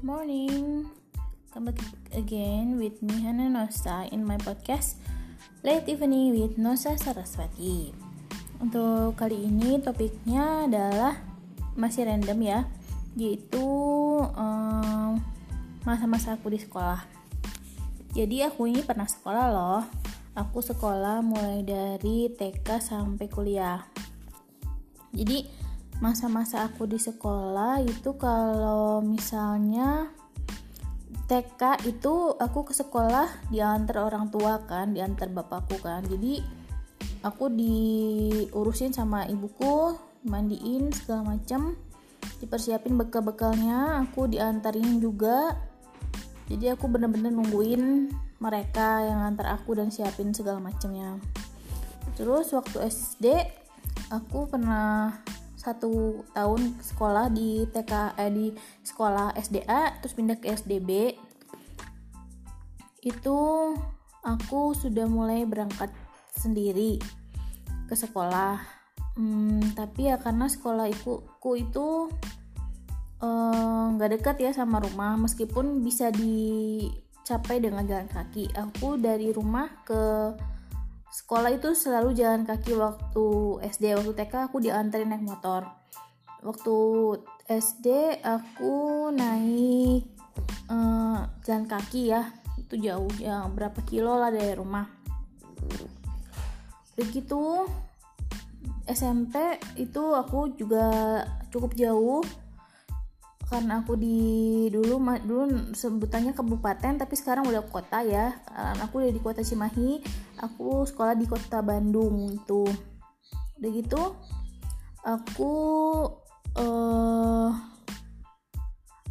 Good morning. Come back again with me Hana Nosa in my podcast Late Evening with Nosa Saraswati. Untuk kali ini topiknya adalah masih random ya, yaitu um, masa-masa aku di sekolah. Jadi aku ini pernah sekolah loh. Aku sekolah mulai dari TK sampai kuliah. Jadi masa-masa aku di sekolah itu kalau misalnya TK itu aku ke sekolah diantar orang tua kan diantar bapakku kan. Jadi aku diurusin sama ibuku mandiin segala macam dipersiapin bekal-bekalnya aku diantarin juga. Jadi aku bener-bener nungguin mereka yang antar aku dan siapin segala macamnya terus waktu SD aku pernah satu tahun sekolah di TK eh, di sekolah SDA terus pindah ke SDB itu aku sudah mulai berangkat sendiri ke sekolah. Hmm, tapi ya karena sekolah ibuku itu eh, nggak uh, dekat ya sama rumah meskipun bisa dicapai dengan jalan kaki. Aku dari rumah ke sekolah itu selalu jalan kaki waktu SD waktu TK aku diantarin naik motor. Waktu SD aku naik uh, jalan kaki ya itu jauh ya berapa kilo lah dari rumah. Begitu SMP itu aku juga cukup jauh karena aku di dulu dulu sebutannya kabupaten tapi sekarang udah kota ya. Karena aku udah di kota Cimahi aku sekolah di kota Bandung itu udah gitu aku uh,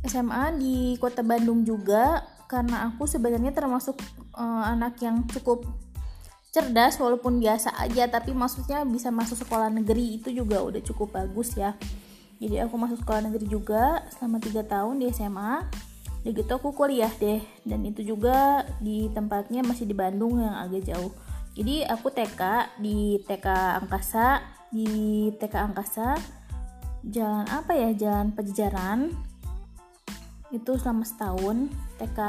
eh, SMA di kota Bandung juga karena aku sebenarnya termasuk uh, anak yang cukup cerdas walaupun biasa aja tapi maksudnya bisa masuk sekolah negeri itu juga udah cukup bagus ya jadi aku masuk sekolah negeri juga selama 3 tahun di SMA udah gitu aku kuliah deh. Dan itu juga di tempatnya masih di Bandung yang agak jauh. Jadi aku TK di TK Angkasa di TK Angkasa. Jalan apa ya? Jalan Pejajaran. Itu selama setahun. TK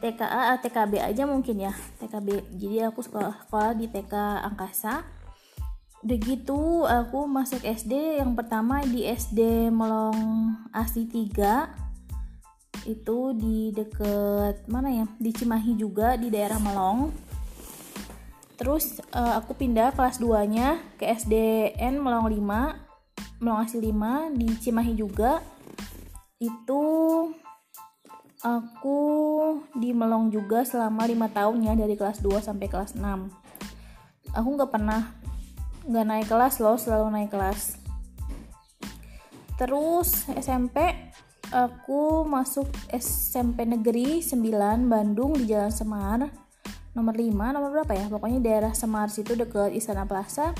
TKA TKB aja mungkin ya. TKB jadi aku sekolah sekolah di TK Angkasa udah gitu aku masuk SD yang pertama di SD Melong Asi 3 itu di deket mana ya? Di Cimahi juga di daerah Melong. Terus uh, aku pindah kelas 2 nya ke SDN Melong 5 Melong Asi 5 di Cimahi juga. Itu aku di Melong juga selama lima tahun ya dari kelas 2 sampai kelas 6 aku nggak pernah nggak naik kelas loh selalu naik kelas. Terus SMP aku masuk SMP negeri 9 Bandung di Jalan Semar. Nomor 5 nomor berapa ya? Pokoknya daerah Semar situ deket Istana Plaza.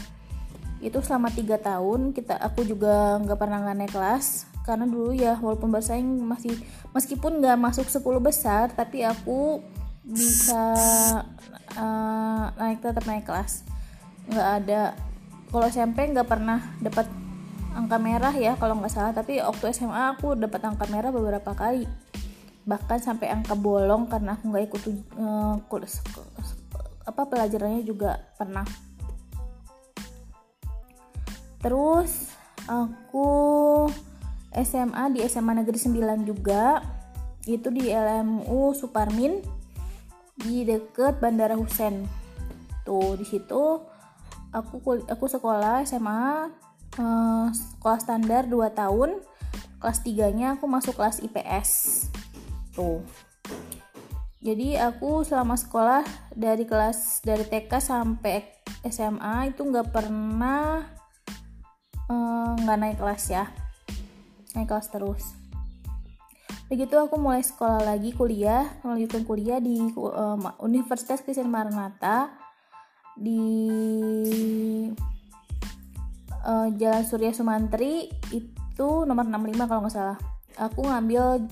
Itu selama tiga tahun kita aku juga nggak pernah nggak naik kelas. Karena dulu ya walaupun bersaing masih meskipun nggak masuk 10 besar tapi aku bisa uh, naik tetap naik kelas. Nggak ada kalau SMP nggak pernah dapat angka merah ya kalau nggak salah. Tapi waktu SMA aku dapat angka merah beberapa kali. Bahkan sampai angka bolong karena aku nggak ikut uh, apa pelajarannya juga pernah. Terus aku SMA di SMA Negeri 9 juga. Itu di LMU Suparmin di deket Bandara Husen. Tuh di situ aku aku sekolah SMA uh, eh, sekolah standar 2 tahun. Kelas 3 nya aku masuk kelas IPS tuh. Jadi aku selama sekolah dari kelas dari TK sampai SMA itu nggak pernah eh, nggak uh, naik kelas ya. Naik kelas terus. Begitu aku mulai sekolah lagi kuliah melanjutkan kuliah di uh, Universitas Kristen Maranatha di uh, Jalan Surya Sumantri itu nomor 65 kalau nggak salah. Aku ngambil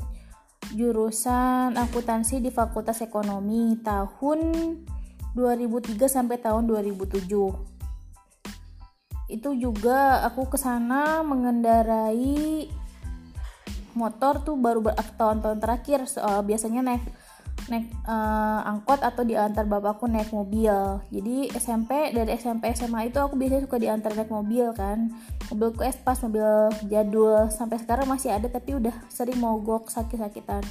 jurusan akuntansi di Fakultas Ekonomi tahun 2003 sampai tahun 2007 itu juga aku ke sana mengendarai motor tuh baru tahun-tahun terakhir uh, biasanya naik naik uh, angkot atau diantar bapakku naik mobil. Jadi SMP dari SMP SMA itu aku biasanya suka diantar naik mobil kan. Mobilku Espas mobil jadul. Sampai sekarang masih ada tapi udah sering mogok sakit-sakitan.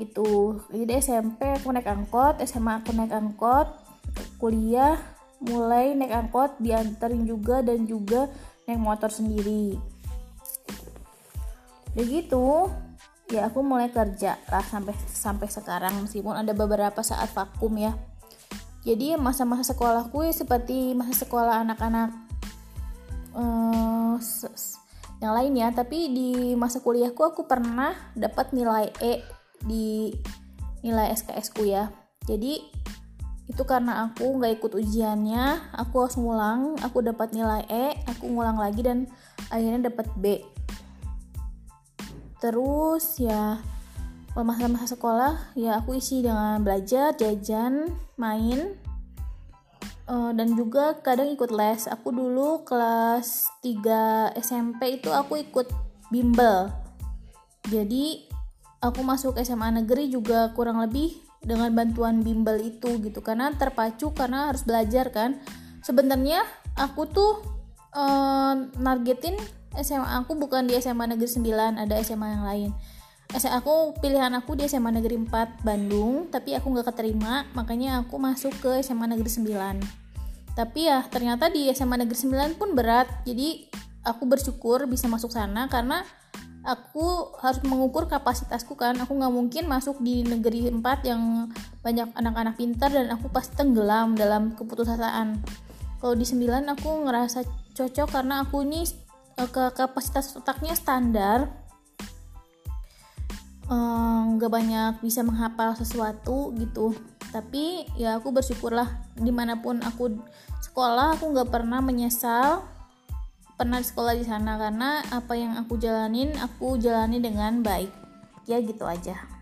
Gitu. Jadi SMP aku naik angkot SMA aku naik angkot. Kuliah mulai naik angkot diantarin juga dan juga naik motor sendiri. Begitu ya aku mulai kerja lah sampai sampai sekarang meskipun ada beberapa saat vakum ya. Jadi masa-masa sekolahku ya seperti masa sekolah anak-anak uh, yang lainnya tapi di masa kuliahku aku pernah dapat nilai E di nilai SKS ku ya. Jadi itu karena aku nggak ikut ujiannya aku harus ngulang aku dapat nilai E aku ngulang lagi dan akhirnya dapat B terus ya masa-masa sekolah ya aku isi dengan belajar jajan main uh, dan juga kadang ikut les. Aku dulu kelas 3 SMP itu aku ikut bimbel. Jadi aku masuk SMA negeri juga kurang lebih dengan bantuan bimbel itu gitu. Karena terpacu karena harus belajar kan. Sebenarnya aku tuh uh, nargetin SMA aku bukan di SMA Negeri 9 ada SMA yang lain. SMA aku pilihan aku di SMA Negeri 4 Bandung tapi aku nggak keterima makanya aku masuk ke SMA Negeri 9 tapi ya ternyata di SMA Negeri 9 pun berat jadi aku bersyukur bisa masuk sana karena aku harus mengukur kapasitasku kan. Aku nggak mungkin masuk di negeri 4 yang banyak anak-anak pintar dan aku pasti tenggelam dalam keputusasaan. Kalau di 9 aku ngerasa cocok karena aku ini ke kapasitas otaknya standar. Eh, nggak banyak bisa menghafal sesuatu gitu. Tapi ya aku bersyukurlah di mana pun aku sekolah aku nggak pernah menyesal pernah sekolah di sana. Karena apa yang aku jalanin aku jalani dengan baik. Ya gitu aja